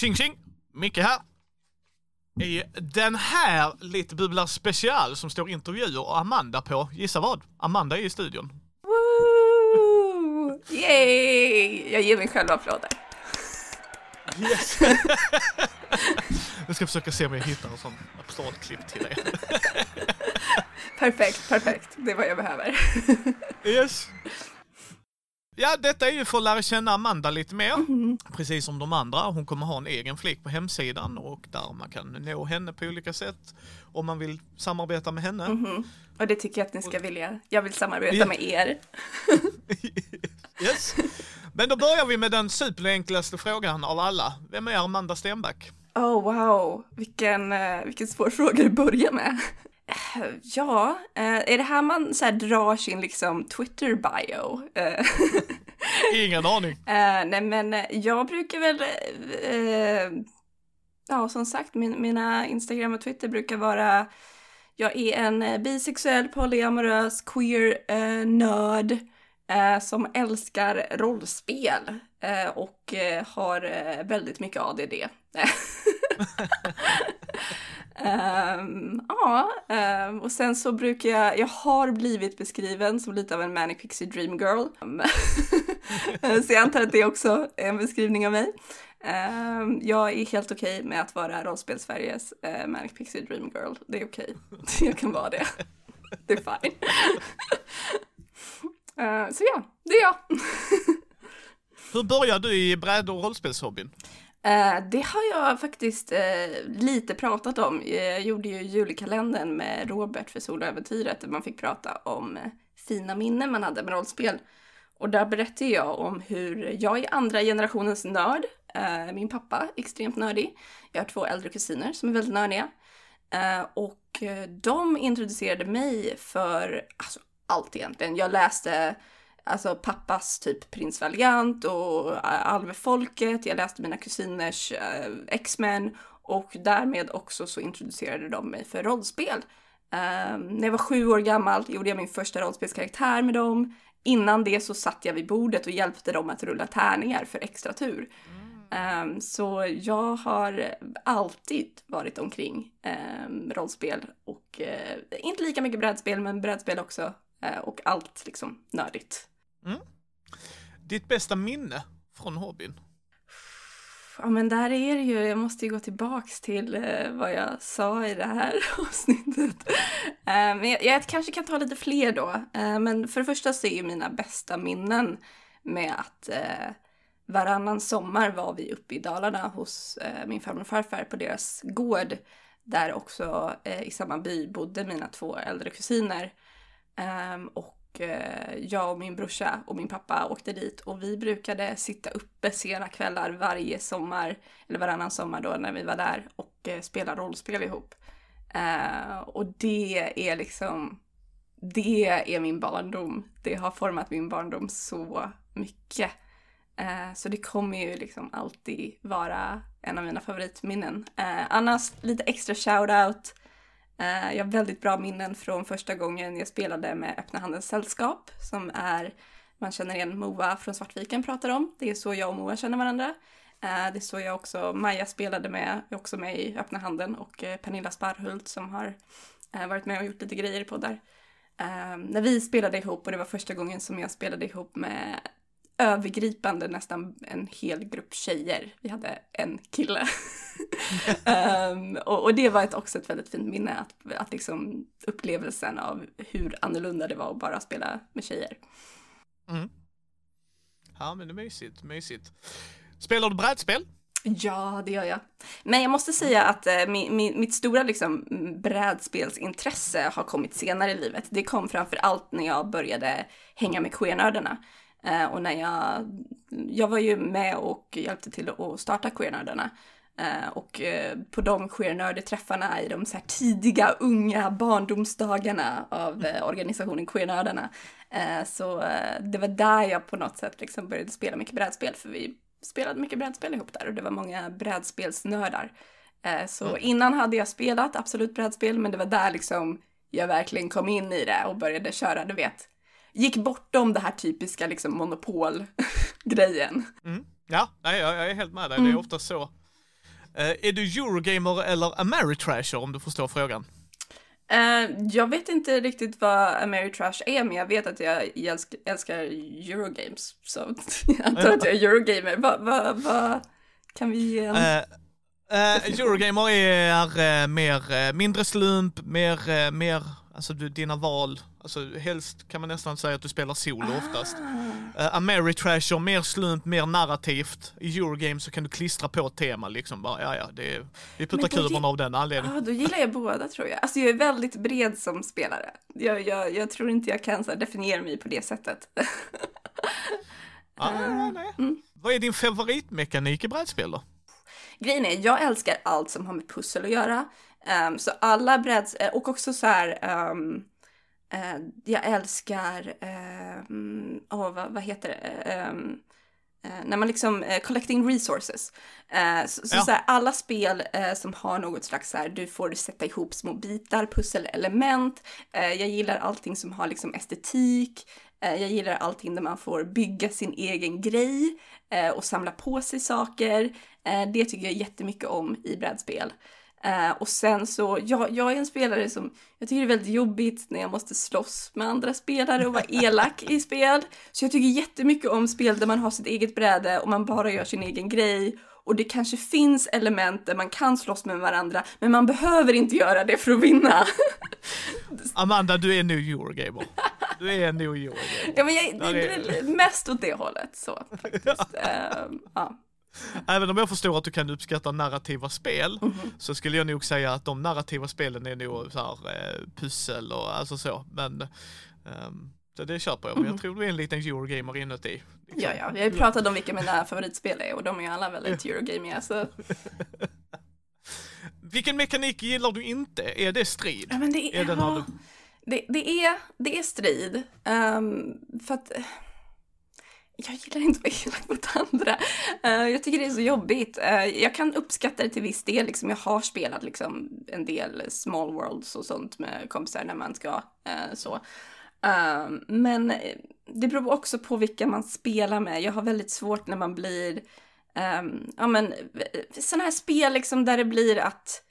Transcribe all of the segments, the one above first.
Tjing tjing! Micke här. I den här Lite Bubblar special som står intervjuer och Amanda på, gissa vad? Amanda är i studion. Woo! Yay! Jag ger mig själv applåder. Yes. jag ska försöka se om jag hittar en sån applådklipp till dig. Perfekt, perfekt. Det är vad jag behöver. Yes. Ja, detta är ju för att lära känna Amanda lite mer, precis som de andra. Hon kommer ha en egen flik på hemsidan och där man kan nå henne på olika sätt om man vill samarbeta med henne. Mhm. Och det tycker jag att ni ska vilja. Jag vill samarbeta Ja. med er. Yes. Men då börjar vi med den superenklaste frågan av alla. Vem är Amanda Stenback? Oh wow, vilken, eh, vilken svår fråga att börja med. Ja, eh, är det här man så här drar sin liksom Twitter-bio? Eh, Ingen aning. Eh, nej men jag brukar väl, ja som sagt min, mina Instagram och Twitter brukar vara, jag är en bisexuell, polyamorös, queer eh, nörd eh, som älskar rollspel eh, och har väldigt mycket ADD. Um, ja, um, och sen så brukar jag, jag har blivit beskriven som lite av en manic pixie dream girl. Ehm, eh, så jag antar att det också är en beskrivning av mig. Um, jag är helt okej med att vara Rollspels-Sveriges uh, eh, manic pixie dream girl. Det är okej. Jag kan vara det. Det är fine. uh, så ja, det är jag. Hur började du i bräd och rollspelshobbyn? Eh, det har jag faktiskt eh, lite pratat om. Jag gjorde ju julkalendern med Robert för Soläventyret där man fick prata om eh, fina minnen man hade med rollspel. Och där berättade jag om hur jag är andra generationens nörd. Min pappa är extremt nördig. Jag har två äldre kusiner som är väldigt nördiga. Och de introducerade mig för alltså, allt egentligen. Jag läste alltså pappas typ Prins Valiant och äh, Alvefolket. Jag läste mina kusiners äh, X-Men och därmed också så introducerade de mig för rollspel. Ehm, när jag var sju år gammal gjorde jag min första rollspelskaraktär med dem. Innan det så satt jag vid bordet och hjälpte dem att rulla tärningar för extra tur. Ehm, så jag har alltid varit omkring um, rollspel och eh, inte lika mycket brädspel men brädspel också. eh, och allt liksom nördigt. Mm. Ditt bästa minne från hobbyn? Ja men där är det ju, jag måste ju gå tillbaks till eh, vad jag sa i det här avsnittet. Eh, men jag, jag kanske kan ta lite fler då. Eh, men för det första så är ju mina bästa minnen med att eh, varannan sommar var vi uppe i Dalarna hos eh, min farmor och farfar på deras gård. Där också eh, i samma by bodde mina två äldre kusiner. Ehm, och Eh, jag och min brorsa och min pappa åkte dit och vi brukade sitta uppe sena kvällar varje sommar, eller varannan sommar då när vi var där och eh, spela rollspel ihop. Eh, och det är liksom, det är min barndom. Det har format min barndom så mycket. Så det kommer ju liksom alltid vara en av mina favoritminnen. Annars lite extra shout-out. Eh, jag har väldigt bra minnen från första gången jag spelade med Öppna Handens Sällskap som är, man känner igen Moa från Svartviken pratar om. Det är så jag och Moa känner varandra. Eh, det är så jag också, Maja spelade med, är också med i Öppna Handen och eh, Pernilla Sparhult som har varit med och gjort lite grejer på där. När vi spelade ihop och det var första gången som jag spelade ihop med övergripande nästan en hel grupp tjejer. Vi hade en kille. Ehm, och, och det var ett, också ett väldigt fint minne, att, att liksom upplevelsen av hur annorlunda det var att bara spela med tjejer. Mm. Ja, men det är mysigt, mysigt. Spelar du brädspel? Ja, det gör jag. Men jag måste säga att eh, mi, mi, mitt stora liksom, brädspelsintresse har kommit senare i livet. Det kom framför allt när jag började hänga med queernördarna. Eh, och när jag, jag var ju med och hjälpte till att starta queernördarna. Eh, och eh, på de queernördeträffarna i de så tidiga, unga barndomsdagarna av eh, organisationen Queernördarna. Så det var där jag på något sätt liksom började spela mycket brädspel, för vi spelade mycket brädspel ihop där och det var många brädspelsnördar. Så Mm. innan hade jag spelat absolut brädspel, men det var där liksom jag verkligen kom in i det och började köra, du vet. Gick bortom det här typiska liksom monopolgrejen. Mm. Ja, nej, jag, jag är helt med dig. Mm. Det är ofta så Eh, är du Eurogamer eller Ameritrasher om du förstår frågan? Uh, jag vet inte riktigt vad Ameritrash är, men jag vet att jag älsk älskar Eurogames. Så jag antar att jag är Eurogamer. Vad va, va, kan vi ge en... Uh, uh, Eurogamer är mer, mindre slump, mer, mer, alltså dina val Alltså helst kan man nästan säga att du spelar solo ah. oftast. Uh, Ameritrasher, mer slump, mer narrativt. I Eurogame så kan du klistra på ett tema liksom bara, ja ja, det är, vi puttar kuberna av den anledningen. Ja, då gillar jag båda tror jag. Alltså jag är väldigt bred som spelare. Jag, jag, jag tror inte jag kan så definiera mig på det sättet. ah, nej, nej. Mm. Vad är din favoritmekanik i brädspel då? Grejen är, jag älskar allt som har med pussel att göra. Um, så alla brädspel, och också så här um, Eh, jag älskar, eh, oh, vad, vad heter det? Um, eh, när man liksom, eh, collecting resources. Eh, så, ja. så, här, alla spel eh, som har något slags så här, du får sätta ihop små bitar, pusselelement. jag gillar allting som har liksom estetik. jag gillar allting där man får bygga sin egen grej och samla på sig saker. det tycker jag jättemycket om i brädspel. Uh, och sen så, jag, jag är en spelare som, jag tycker det är väldigt jobbigt när jag måste slåss med andra spelare och vara elak i spel. Så jag tycker jättemycket om spel där man har sitt eget bräde och man bara gör sin egen grej. Och det kanske finns element där man kan slåss med varandra, men man behöver inte göra det för att vinna. Amanda, du är nu Eurogamer. Du är en Eurogamer. Ja, men jag, det, det är mest åt det hållet så faktiskt. uh, ja. Även om jag förstår att du kan uppskatta narrativa spel mm -hmm. så skulle jag nog säga att de narrativa spelen är nog så här, eh, pussel och alltså så. Men um, det, det köper jag. Men jag mhm. tror du är en liten Eurogamer inuti. Liksom. Ja, ja. Vi har ju pratat om vilka mina favoritspel är och de är ju alla väldigt Eurogamiga. Så. Vilken mekanik gillar du inte? Är det strid? Ja, men det är, är det, ja, du... det, det, är, det är strid. Um, för att jag gillar inte att vara elak mot andra. Uh, jag tycker det är så jobbigt. Uh, jag kan uppskatta det till viss del. Liksom, jag har spelat liksom, en del small worlds och sånt med kompisar när man ska uh, så. men det beror också på vilka man spelar med. Jag har väldigt svårt när man blir, um, ja men sådana här spel liksom där det blir att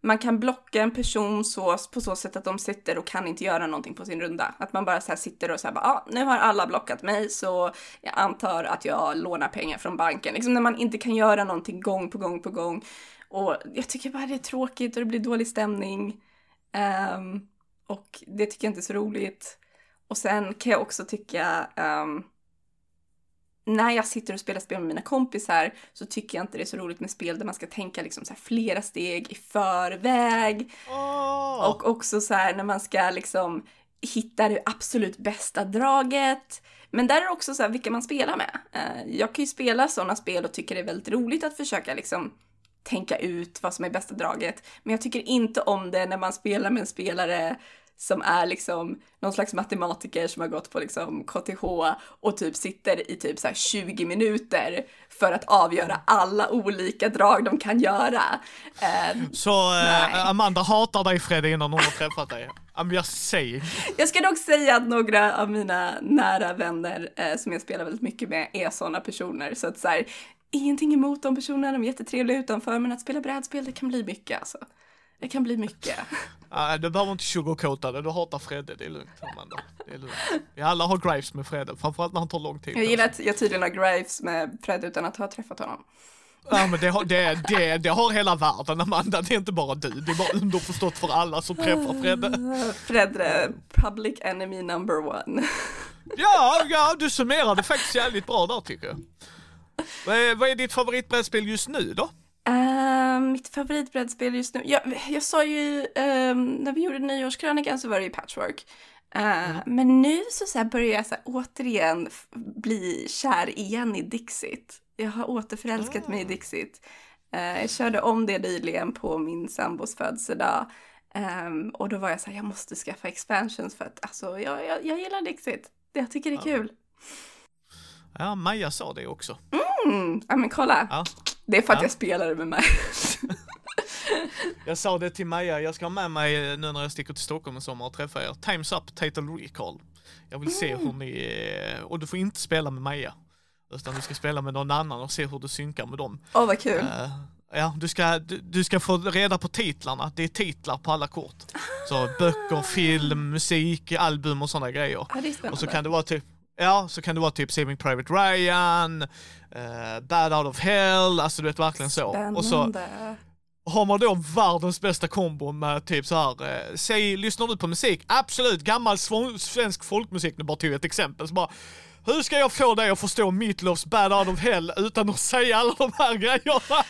man kan blocka en person så, på så sätt att de sitter och kan inte göra någonting på sin runda. Att man bara så här sitter och säger ah, nu har alla blockat mig så jag antar att jag lånar pengar från banken. Liksom när man inte kan göra någonting gång på gång på gång. Och jag tycker bara det är tråkigt och det blir dålig stämning. Um, och det tycker jag inte är så roligt. Och sen kan jag också tycka um, när jag sitter och spelar spel med mina kompisar så tycker jag inte det är så roligt med spel där man ska tänka liksom så flera steg i förväg. Oh. Och också så här när man ska liksom hitta det absolut bästa draget. Men där är det också så här vilka man spelar med. Eh, jag kan ju spela sådana spel och tycker det är väldigt roligt att försöka liksom tänka ut vad som är bästa draget. Men jag tycker inte om det när man spelar med en spelare som är liksom någon slags matematiker som har gått på liksom KTH och typ sitter i typ så 20 minuter för att avgöra alla olika drag de kan göra. Uh, så uh, Amanda hatar dig Freddy innan hon har träffat dig? I'm just saying. Jag ska dock säga att några av mina nära vänner uh, som jag spelar väldigt mycket med är sådana personer så att så här, ingenting emot de personerna, de är jättetrevliga utanför men att spela brädspel det kan bli mycket alltså. Det kan bli mycket. Nej, du behöver inte sugarcoata det. Du hatar Fredde, det är lugnt Amanda. Det är lugnt. Vi alla har grives med Fredde, framförallt när han tar lång tid. Jag gillar att jag tydligen har grives med Fredde utan att ha träffat honom. Ja men det har, det, det, det har hela världen Amanda, det är inte bara du. Det är bara underförstått för alla som träffar Fredde. Fredde, public enemy number one. Ja, ja du summerade faktiskt jävligt bra där tycker jag. Vad är, vad är ditt favoritbrädspel just nu då? Uh, mitt favoritbrädspel just nu, jag, jag sa ju uh, när vi gjorde nyårskrönikan så var det ju Patchwork. Uh, mm. Men nu så, så börjar jag så här, återigen bli kär igen i Dixit. Jag har återförälskat mm. mig i ah. Dixit. Uh, jag körde om det nyligen på min sambos födelsedag. Um, och då var jag så här, jag måste skaffa expansions för att alltså, jag, jag, jag gillar Dixit. Jag tycker det är kul. Ja, Maja sa det också. Mm, ja men kolla. Ja. Det är för att ja. jag spelade med mig. jag sa det till Maja, jag ska ha med mig nu när jag sticker till Stockholm i sommar och träffa er. Times Up Total Recall. Jag vill se hur ni, och du får inte spela med Maja. Utan du ska spela med någon annan och se hur du synkar med dem. Åh oh, vad kul. Uh, Ja, du ska, du, du ska få reda på titlarna. Det är titlar på alla kort. Så böcker, film, musik, album och sådana grejer. Spännande. Och så kan det vara typ Ja, så kan det vara typ Saving Private Ryan, eh, Bad Out of Hell, alltså du vet verkligen så. Och så Spännande. har man då världens bästa kombo med typ så här, eh, säg, lyssnar du på musik? Absolut, gammal sv- svensk folkmusik, nu bara tog jag ett exempel, så bara hur ska jag få dig att förstå Meatloafs Bad Out of Hell utan att säga alla de här grejerna?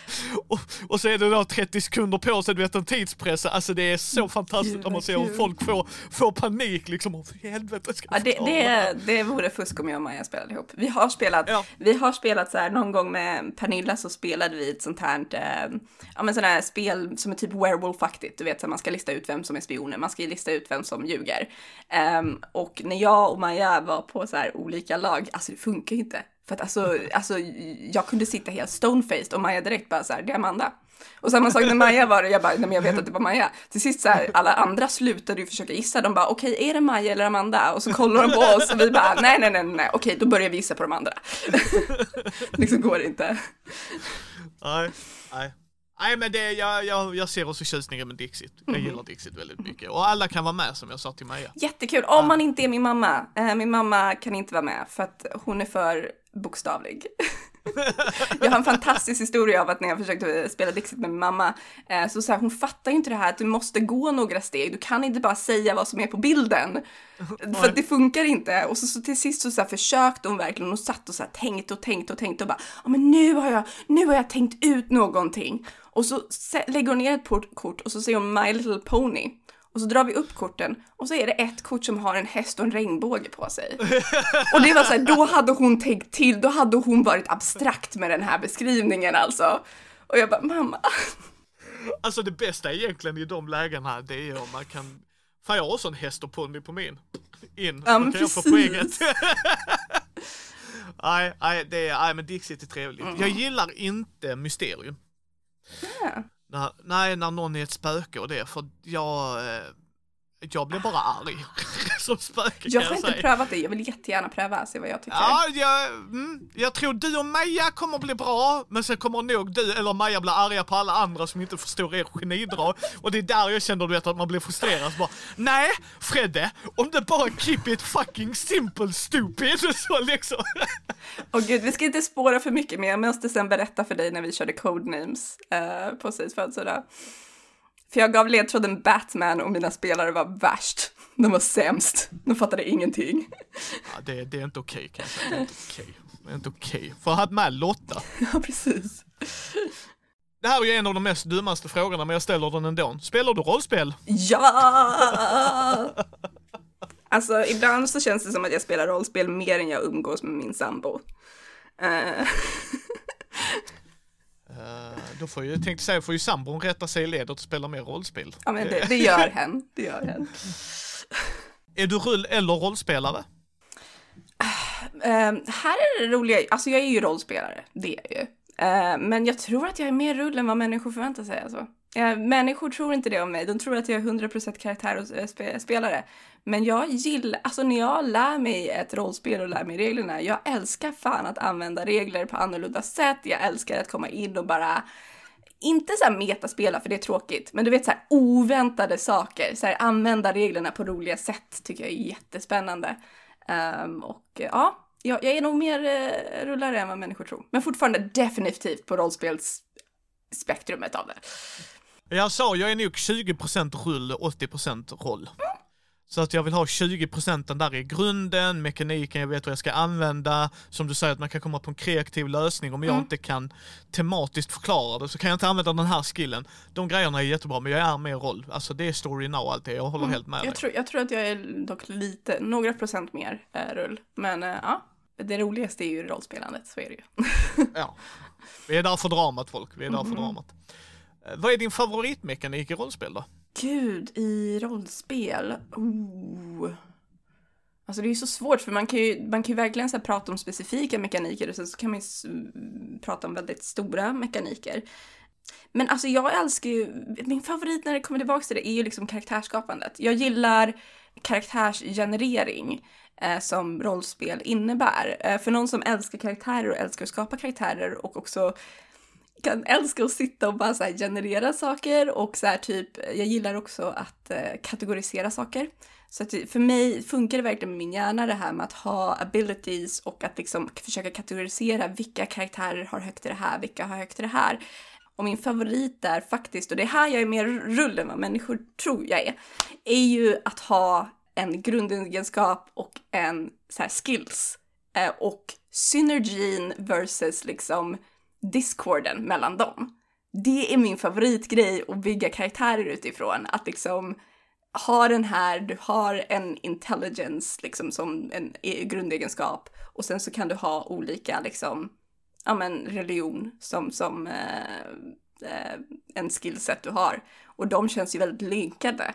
Och, och så är det då 30 sekunder på sig, du vet en tidspress. Alltså det är så fantastiskt Gud, när man ser hur folk får, får panik liksom. För helvete ska Ja, det, det, det vore fusk om jag och Maja spelade ihop. Vi har spelat, Ja. vi har spelat så här någon gång med Pernilla så spelade vi ett sånt här, eh, ja men sådana här spel som är typ werewolf-aktigt. Du vet, så man ska lista ut vem som är spioner, man ska lista ut vem som ljuger. Ehm, och när jag och Maja var på så här olika lag, alltså det funkar ju inte. För att alltså, alltså jag kunde sitta helt stonefaced och Maja direkt bara så här, det är Amanda. Och samma sak när Maja var det, jag bara, nej men jag vet att det var Maja. Till sist så här, alla andra slutade ju försöka gissa, de bara, okej är det Maja eller Amanda? Och så kollar de på oss och vi bara, nej nej nej nej, okej då börjar vi gissa på de andra. liksom går det inte. Nej, nej. Nej men det, jag, jag, jag ser också tjusningen med Dixit. Jag gillar Dixit väldigt mycket. Och alla kan vara med som jag sa till Maja. Jättekul, om man inte är min mamma. Eh, min mamma kan inte vara med för att hon är för bokstavlig. jag har en fantastisk historia av att när jag försökte spela Dixit med min mamma, eh, så, så här, hon fattar ju inte det här att du måste gå några steg, du kan inte bara säga vad som är på bilden. för att det funkar inte. Och så, så till sist så, så här, försökte hon verkligen, och satt och så här, tänkte och tänkte och tänkte och bara, ja men nu har jag, nu har jag tänkt ut någonting. Och så lägger hon ner ett kort och så säger hon My Little Pony. Och så drar vi upp korten och så är det ett kort som har en häst och en regnbåge på sig. Och det var så här, då hade hon tänkt till, då hade hon varit abstrakt med den här beskrivningen alltså. Och jag bara, mamma. Alltså det bästa egentligen i de lägena det är om man kan Fan jag har också en häst och ponny på min. In, Ja, då kan jag få precis. poänget. nej, nej, det är, nej men Dixit är trevligt. Jag gillar inte mysterium. Ja. När, nej, när någon är ett spöke och det, för jag, eh, jag blir bara arg som spöke Jag har inte säga. prövat det, jag vill jättegärna pröva, se vad jag tycker. Ja, jag, mm, jag tror du och Maja kommer bli bra, men sen kommer nog du eller Maja bli arga på alla andra som inte förstår er genidrag. Och det är där jag känner du vet, att man blir frustrerad. Så bara, Nej, Fredde, om det bara keep it fucking simple stupid. Så liksom. Och gud, vi ska inte spåra för mycket, men jag måste sen berätta för dig när vi körde Codenames eh, på Sis födelsedag. För jag gav ledtråden Batman och mina spelare var värst. De var sämst. De fattade ingenting. Ja, det, det är inte okej kan jag säga. Det är inte okej. Är inte okej. För jag hade med Lotta. Ja, precis. Det här är ju en av de mest dummaste frågorna, men jag ställer den ändå. Spelar du rollspel? Ja! Alltså, ibland så känns det som att jag spelar rollspel mer än jag umgås med min sambo. Eh, Uh, då får ju, tänkte säga, får ju sambon rätta sig i ledet och spela mer rollspel. ja, men det, det gör hen. Det gör hen. Är du rull eller rollspelare? Eh, här är det roliga, alltså jag är ju rollspelare, det är jag ju. Eh, men jag tror att jag är mer rull än vad människor förväntar sig. Alltså. Eh, människor tror inte det om mig, de tror att jag är 100% karaktär och eh, sp spelare. Men jag gillar, alltså när jag lär mig ett rollspel och lär mig reglerna, jag älskar fan att använda regler på annorlunda sätt. Jag älskar att komma in och bara inte så här metaspela för det är tråkigt, men du vet så här oväntade saker, så här använda reglerna på roliga sätt tycker jag är jättespännande. Um, och eh, ja, jag, jag är nog mer uh, rullare än vad människor tror, men fortfarande definitivt på rollspelsspektrumet av det. Jag sa, jag är nog 20% rull, 80% roll. Så att jag vill ha 20% där i grunden, mekaniken, jag vet vad jag ska använda. Som du säger, att man kan komma på en kreativ lösning. Om jag Mm. inte kan tematiskt förklara det så kan jag inte använda den här skillen. De grejerna är jättebra, men jag är mer roll. Alltså det är story now och allt det, jag håller helt med dig. Mm. Jag tror, jag tror att jag är dock lite, några procent mer eh, rull, men eh, ja, det roligaste är ju rollspelandet, så är det ju. Ja. Vi är där för dramat folk, vi är där Mm. för dramat. Eh, vad är din favoritmekanik i rollspel då? Gud, i rollspel? Oh. Alltså det är ju så svårt för man kan ju, man kan ju verkligen så här prata om specifika mekaniker och sen så kan man ju mm, prata om väldigt stora mekaniker. Men alltså jag älskar ju, min favorit när det kommer tillbaka till det är ju liksom karaktärsskapandet. Jag gillar karaktärsgenerering eh, som rollspel innebär. Eh, för någon som älskar karaktärer och älskar att skapa karaktärer och också kan älska att sitta och bara så här generera saker och så här typ, jag gillar också att eh, kategorisera saker. Så att för mig funkar det verkligen med min hjärna det här med att ha abilities och att liksom försöka kategorisera vilka karaktärer har högt i det här, vilka har högt i det här. Och min favorit där faktiskt, och det är här jag är mer rull än vad människor tror jag är, är ju att ha en grundegenskap och en så här skills. Eh, och synergin versus liksom discorden mellan dem. Det är min favoritgrej att bygga karaktärer utifrån. Att liksom ha den här, du har en intelligence liksom som en e-, grundegenskap och sen så kan du ha olika liksom, ja men religion som, som eh, eh, en skillset du har. Och de känns ju väldigt linkade.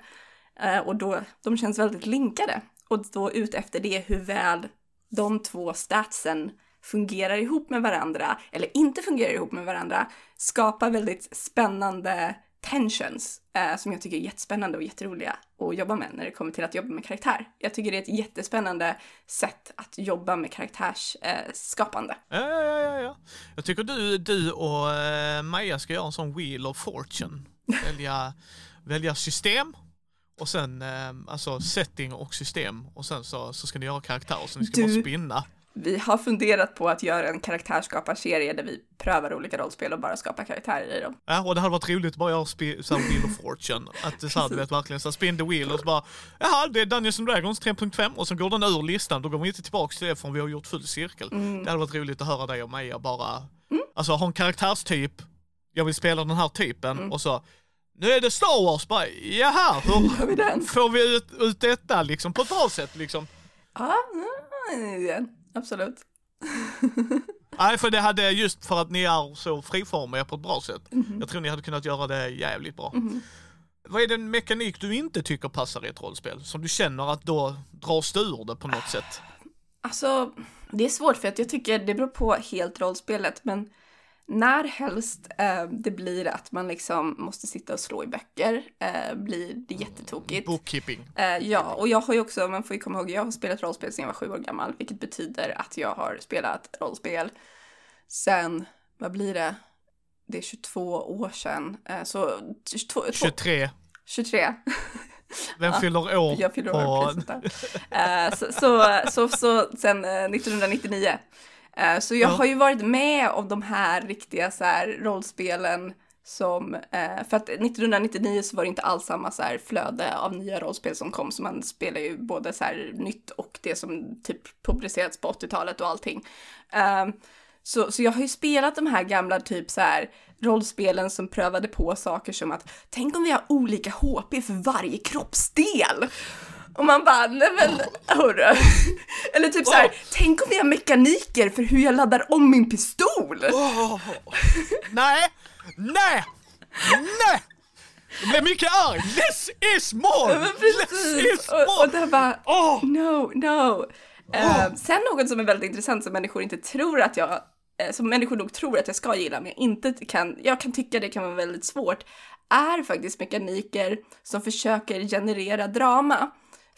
Eh, och då, de känns väldigt linkade. Och då ut efter det hur väl de två statsen fungerar ihop med varandra, eller inte fungerar ihop med varandra, skapar väldigt spännande tensions eh, som jag tycker är jättespännande och jätteroliga att jobba med när det kommer till att jobba med karaktär. Jag tycker det är ett jättespännande sätt att jobba med karaktärsskapande. Eh, ja, ja, ja, ja. Jag tycker du, du och eh, Maja ska göra en sån Wheel of Fortune. Välja, välja system och sen eh, alltså setting och system och sen så, så ska ni göra karaktärer så ni ska Du- bara spinna. Vi har funderat på att göra en karaktärsskaparserie där vi prövar olika rollspel och bara skapar karaktärer i dem. Ja, och det hade varit roligt att bara göra så här Wheel of Fortune. Att det så här, du vet verkligen så här, spin the wheel och så bara, jaha, det är Dungeons and Dragons 3.5 och så går den ur listan, då går vi inte tillbaks till det förrän vi har gjort full cirkel. Det hade varit roligt att höra dig och Maja bara, alltså ha en karaktärstyp, jag vill spela den här typen. Och så, nu är det Star Wars, bara, jaha, hur vi får vi ut, ut detta liksom på ett bra sätt liksom? Ja, mm, absolut. Nej, för det hade just för att ni är så friformiga på ett bra sätt. Jag tror ni hade kunnat göra det jävligt bra. Vad är det en mekanik du inte tycker passar i ett rollspel? Som du känner att då dras du ur det på något sätt? Alltså, det är svårt för att jag tycker det beror på helt rollspelet, men när helst eh, det blir att man liksom måste sitta och slå i böcker eh, blir det jättetokigt. Bookkeeping. Eh, ja, och jag har ju också, man får ju komma ihåg, jag har spelat rollspel sedan jag var sju år gammal, vilket betyder att jag har spelat rollspel sen, vad blir det? Det är 22 år sedan, eh, så 22, 23. 23. Vem fyller år Jag fyller på... år precis. Eh, så, så, så, så sen eh, 1999. Eh, så jag Ja. har ju varit med om de här riktiga så här, rollspelen som, eh, för att 1999 så var det inte alls samma så här, flöde av nya rollspel som kom, så man spelar ju både så här, nytt och det som typ publicerats på 80-talet och allting. Eh, så, så jag har ju spelat de här gamla typ så här rollspelen som prövade på saker som att tänk om vi har olika HP för varje kroppsdel. Och man bara, nej men hörru. Eller typ så här, tänk om vi har mekaniker för hur jag laddar om min pistol. Åh, nej! Nej! Nej! Jag blev mycket arg! Less is more! Less is Och, och more! där bara, Åh! no, no. Eh, sen något som är väldigt intressant som människor inte tror att jag, eh, som människor nog tror att jag ska gilla men jag inte kan, jag kan tycka det kan vara väldigt svårt, är faktiskt mekaniker som försöker generera drama.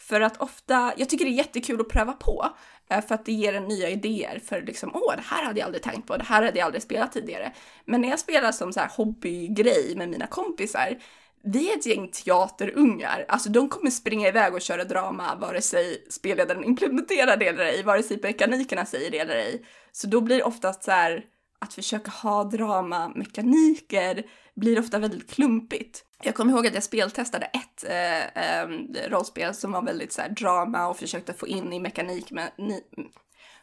För att ofta, jag tycker det är jättekul att pröva på, eh, för att det ger en nya idéer för liksom, åh, det här hade jag aldrig tänkt på, det här hade jag aldrig spelat tidigare. Men när jag spelar som så här hobbygrej med mina kompisar, vi är ett gäng teaterungar, alltså de kommer springa iväg och köra drama vare sig spelledaren implementerar det eller ej, vare sig mekanikerna säger det eller ej. Så då blir det oftast så här att försöka ha dramamekaniker blir ofta väldigt klumpigt. Jag kommer ihåg att jag speltestade ett eh, eh, rollspel som var väldigt så här drama och försökte få in i mekanik med, ni,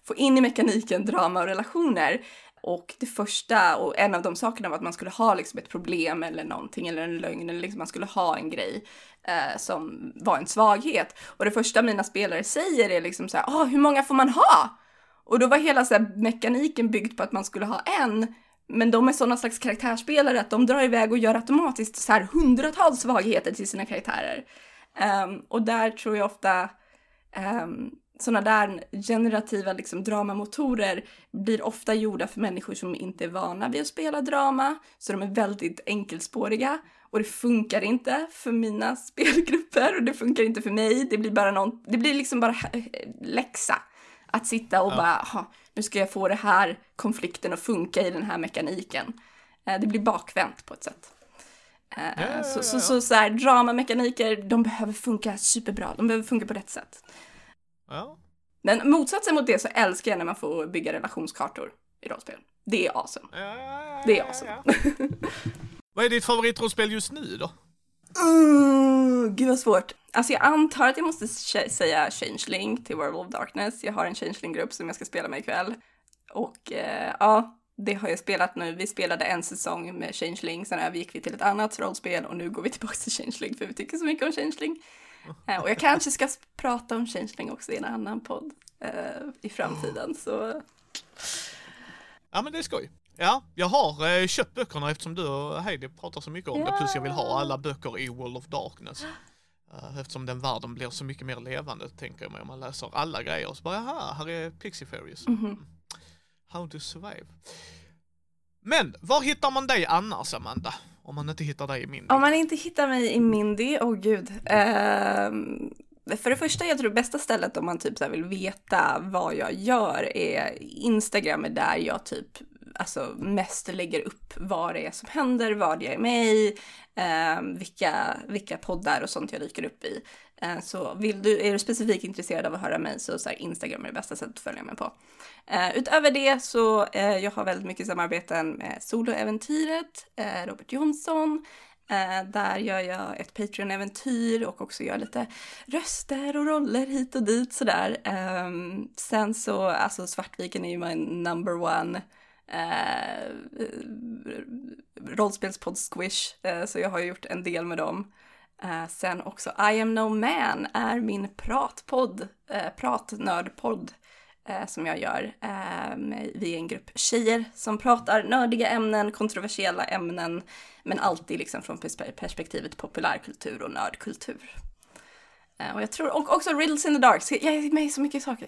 få in i mekaniken drama och relationer. Och det första och en av de sakerna var att man skulle ha liksom ett problem eller någonting eller en lögn eller liksom man skulle ha en grej eh, som var en svaghet. Och det första mina spelare säger är liksom så här, ah, hur många får man ha? Och då var hela så här, mekaniken byggd på att man skulle ha en, men de är sådana slags karaktärsspelare att de drar iväg och gör automatiskt så här hundratals svagheter till sina karaktärer. Um, och där tror jag ofta ehm, um, sådana där generativa liksom, dramamotorer blir ofta gjorda för människor som inte är vana vid att spela drama, så de är väldigt enkelspåriga. Och det funkar inte för mina spelgrupper och det funkar inte för mig. Det blir bara någon, det blir liksom bara läxa. Att sitta och Ja. bara, "Aha, nu ska jag få det här konflikten att funka i den här mekaniken. Eh, det blir bakvänt på ett sätt. Eh, Ja, ja, Så, så, så, så här, dramamekaniker, de behöver funka superbra, de behöver funka på rätt sätt. Men motsatsen mot det så älskar jag när man får bygga relationskartor i rollspel. Det är awesome. Det är awesome. Vad är ditt favoritrollspel just nu då? Uh, gud vad svårt. Alltså jag antar att jag måste säga Changeling till World of Darkness. Jag har en Changeling-grupp som jag ska spela med ikväll. Och eh, ja, det har jag spelat nu. Vi spelade en säsong med Changeling, sen övergick vi till ett annat rollspel och nu går vi tillbaka till Changeling för vi tycker så mycket om Changeling. Eh, och jag kanske ska prata om Changeling också i en annan podd eh, i framtiden. Så Ja men det är skoj. Ja, jag har eh, köpt böckerna eftersom du och Heidi pratar så mycket om det. Plus jag vill ha alla böcker i World of Darkness. Eh, eftersom den världen blir så mycket mer levande tänker jag mig om man läser alla grejer. Och så bara jaha, här är Pixie Fairies. mhm. How to survive. Men var hittar man dig annars Amanda? Om man inte hittar dig i min. Om man inte hittar mig i Mindy, åh gud. Ehm, för det första, jag tror bästa stället om man typ så vill veta vad jag gör är Instagram är där jag typ alltså mest lägger upp vad det är som händer, vad jag är med i, eh, vilka, vilka poddar och sånt jag dyker upp i. Eh, så vill du, är du specifikt intresserad av att höra mig så, så här, Instagram är det bästa sättet att följa mig på. Eh, utöver det så eh, jag har väldigt mycket samarbeten med Soloäventyret, eh, Robert Jonsson, eh, där gör jag ett Patreon-äventyr och också gör lite röster och roller hit och dit sådär. Ehm, sen så, alltså Svartviken är ju min number one eh, rollspelspodd Squish, eh, så jag har gjort en del med dem. Eh, sen också I am no man är min pratpodd, eh, pratnördpodd eh, som jag gör. Eh, med, vi är en grupp tjejer som pratar nördiga ämnen, kontroversiella ämnen, men alltid liksom från perspektivet populärkultur och nördkultur. Eh, och jag tror, och också Riddles in the Dark, jag är med i så mycket saker.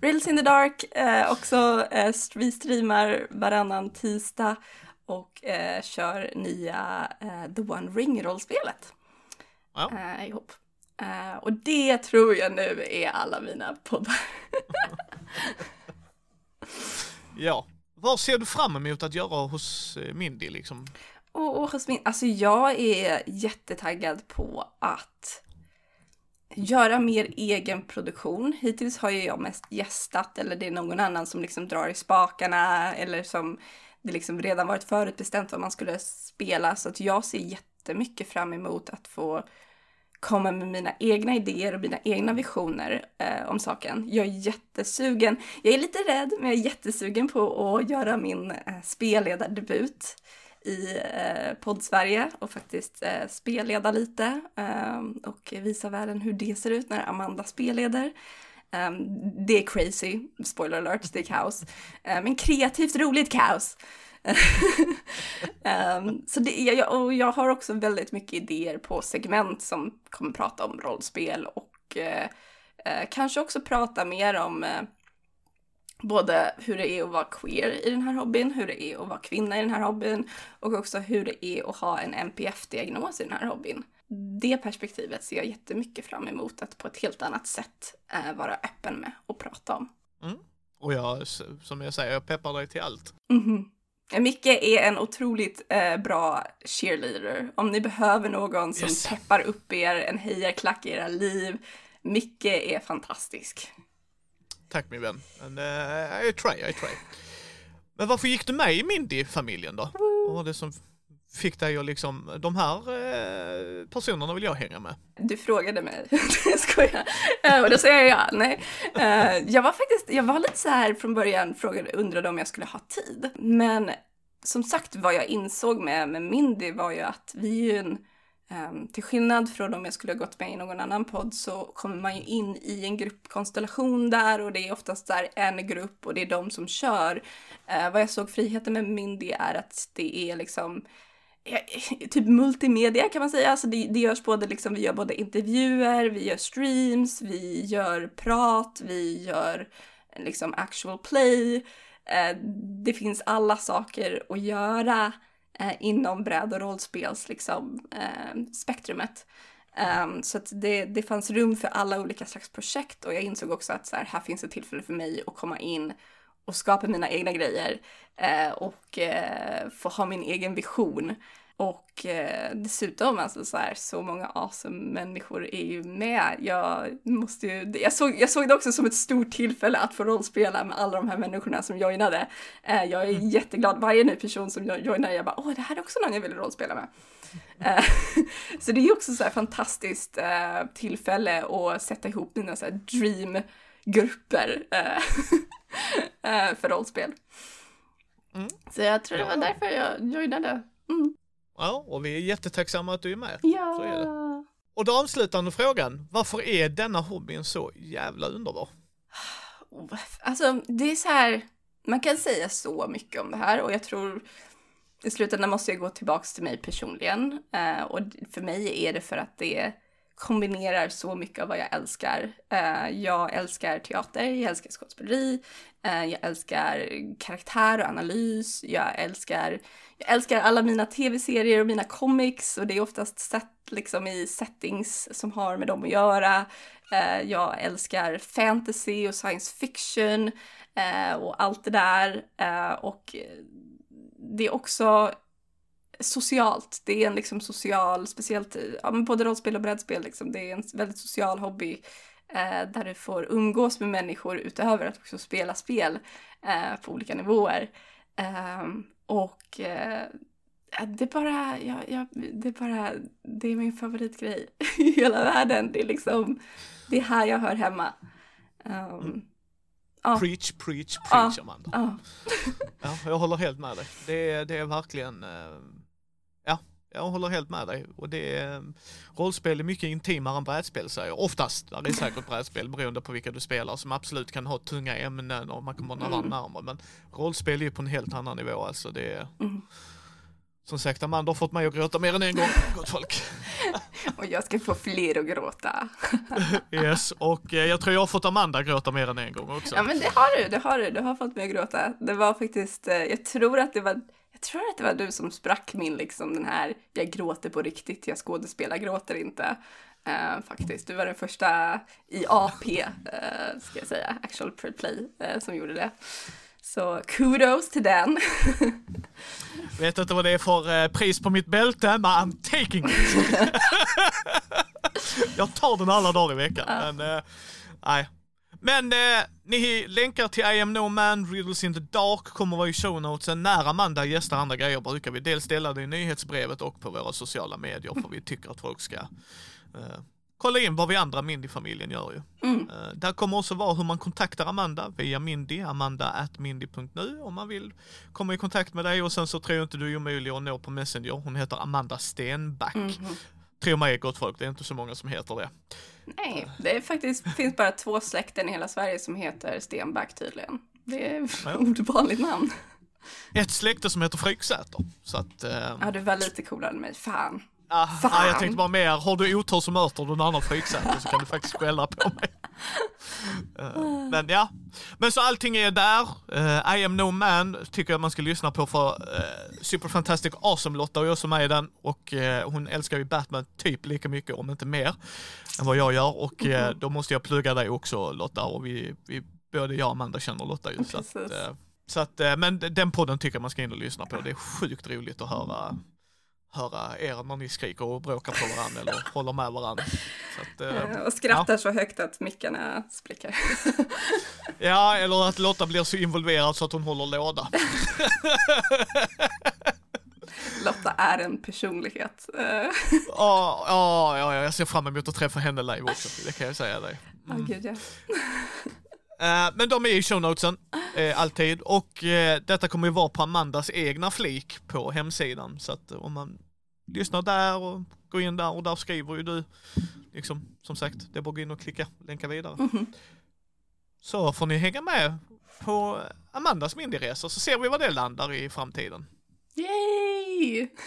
Riddles in the Dark, eh, också eh, vi streamar varannan tisdag och eh, kör nya eh, The One Ring-rollspelet Ja. eh, ihop. Och det tror jag nu är alla mina poddar. Ja. Vad ser du fram emot att göra hos Mindy liksom? Och, och hos min, alltså jag är jättetaggad på att göra mer egen produktion. Hittills har ju jag mest gästat eller det är någon annan som liksom drar i spakarna eller som det liksom redan varit förutbestämt vad man skulle spela. Så att jag ser jättemycket fram emot att få komma med mina egna idéer och mina egna visioner eh, om saken. Jag är jättesugen, jag är lite rädd, men jag är jättesugen på att göra min eh, spelledardebut i eh, poddsverige och faktiskt eh, spelleda lite eh, och visa världen hur det ser ut när Amanda spelleder. Eh, det är crazy, spoiler alert, det är kaos. Eh, men kreativt roligt kaos. um, så det, jag, och jag har också väldigt mycket idéer på segment som kommer prata om rollspel och eh, eh kanske också prata mer om eh, både hur det är att vara queer i den här hobbyn, hur det är att vara kvinna i den här hobbyn och också hur det är att ha en NPF-diagnos i den här hobbyn. Det perspektivet ser jag jättemycket fram emot att på ett helt annat sätt eh, vara öppen med och prata om. Och jag, som jag säger, jag peppar dig till allt. Mhm. Micke är en otroligt eh, bra cheerleader. Om ni behöver någon som Yes. peppar upp er, en hejarklack i era liv. Micke är fantastisk. Tack min vän. Men, uh, I try, I try. Men varför gick du med i Mindy-familjen då? Vad var det som fick dig att liksom, de här eh, personerna vill jag hänga med? Du frågade mig, jag skojar. Eh, och då säger jag ja, nej. Eh, jag var faktiskt, jag var lite så här från början, frågade, undrade om jag skulle ha tid. Men som sagt, vad jag insåg med, med Mindy var ju att vi är ju en, Ehm, till skillnad från om jag skulle ha gått med i någon annan podd så kommer man ju in i en gruppkonstellation där och det är oftast där en grupp och det är de som kör. Ehm, vad jag såg friheten med Mindy är att det är liksom eh, typ multimedia kan man säga. Alltså det, det görs både liksom, vi gör både intervjuer, vi gör streams, vi gör prat, vi gör liksom actual play. Ehm, det finns alla saker att göra eh, inom bräd och rollspels liksom, eh, spektrumet. Um, så att det, det fanns rum för alla olika slags projekt och jag insåg också att så här, här finns ett tillfälle för mig att komma in och skapa mina egna grejer eh, och eh, få ha min egen vision. Och eh, dessutom, alltså så här, så många awesome människor är ju med. Jag måste ju, jag såg, jag såg det också som ett stort tillfälle att få rollspela med alla de här människorna som joinade. Eh, jag är mm. jätteglad, varje ny person som joinar, jag bara åh, det här är också någon jag vill rollspela med. Eh, så det är också så här fantastiskt eh, tillfälle att sätta ihop mina så här dreamgrupper eh, eh, för rollspel. Mm. Så jag tror det var därför jag joinade. Mm. Ja, och vi är jättetacksamma att du är med. Ja. Så är det. Och då avslutande frågan, varför är denna hobbyn så jävla underbar? Alltså, det är så här, man kan säga så mycket om det här och jag tror i slutändan måste jag gå tillbaks till mig personligen. Uh, och för mig är det för att det kombinerar så mycket av vad jag älskar. Uh, jag älskar teater, jag älskar skådespeleri, uh, jag älskar karaktär och analys, jag älskar, jag älskar alla mina tv-serier och mina comics och det är oftast sett liksom i settings som har med dem att göra. Eh, jag älskar fantasy och science fiction eh, och allt det där eh, och det är också socialt. Det är en liksom social, speciellt ja, men både rollspel och brädspel, liksom. det är en väldigt social hobby eh, där du får umgås med människor utöver att också spela spel eh, på olika nivåer. Eh, och eh, det är bara, ja, ja, det är bara, det är min favoritgrej i hela världen. Det är liksom, det är här jag hör hemma. Um, Ja. Preach, preach, preach ja. Amanda. Ja. ja, jag håller helt med dig. Det är, det är verkligen, eh, jag håller helt med dig. Och det är, rollspel är mycket intimare än brädspel säger jag. Oftast, det är säkert brädspel beroende på vilka du spelar som absolut kan ha tunga ämnen och man kommer varandra mm. närmare. Men rollspel är ju på en helt annan nivå alltså. Det är, mm. Som sagt, Amanda har fått mig att gråta mer än en gång, gott folk. och jag ska få fler att gråta. yes, och eh, jag tror jag har fått Amanda att gråta mer än en gång också. Ja, men det har du, det har du. Du har fått mig att gråta. Det var faktiskt, eh, jag tror att det var jag tror att det var du som sprack min liksom den här, jag gråter på riktigt, jag skådespelar gråter inte. Uh, faktiskt, du var den första i AP, uh, ska jag säga, actual play, uh, som gjorde det. Så kudos till den. Vet inte vad det är för eh, pris på mitt bälte, men I'm taking it. jag tar den alla dagar i veckan. Ja. Men, eh, nej. Men eh, ni länkar till I am no man, Riddles in the dark kommer vara i show notesen. När Amanda gästar andra grejer brukar vi dels ställa det i nyhetsbrevet och på våra sociala medier för vi tycker att folk ska eh, kolla in vad vi andra Mindy-familjen gör ju. Mm. Uh, där kommer också vara hur man kontaktar Amanda via Mindy, amanda.mindy.nu om man vill komma i kontakt med dig och sen så tror jag inte du är omöjlig att nå på Messenger. Hon heter Amanda Stenback. Mm. Tro mig gott folk, det är inte så många som heter det. Nej, det är faktiskt, finns bara två släkten i hela Sverige som heter Stenback tydligen. Det är ja. ovanligt namn. Ett släkte som heter Fryksäter. Så att, uh... Ja, du var lite coolare än mig, fan. Ah, ah, jag tänkte bara mer, har du otur så möter du en annan flygsäte så kan du faktiskt skälla på mig. uh, men ja, men så allting är där. Uh, I am no man tycker jag man ska lyssna på för uh, Super Fantastic Awesome-Lotta och jag som är i den och hon älskar ju Batman typ lika mycket om inte mer än vad jag gör och mm. då måste jag plugga dig också Lotta och vi, vi både jag och Amanda känner Lotta ju. Så att, så att, men den podden tycker jag man ska in och lyssna på. Det är sjukt roligt att höra höra er när ni skriker och bråkar på varandra eller håller med varandra. Att, eh, och skrattar ja. så högt att mickarna spricker. ja, eller att Lotta blir så involverad så att hon håller låda. Lotta är en personlighet. Ja, ja, ja, jag ser fram emot att träffa henne live också, det kan jag säga dig. Mm. Oh, Gud, ja. Uh, men de är i shownotesen, uh, alltid. Och uh, detta kommer ju vara på Amandas egna flik på hemsidan. Så att om man lyssnar där och går in där och där skriver ju du, liksom, som sagt, det är bara att gå in och klicka, länka vidare. Mm -hmm. Så får ni hänga med på Amandas mindre resor så ser vi vad det landar i framtiden. Yay!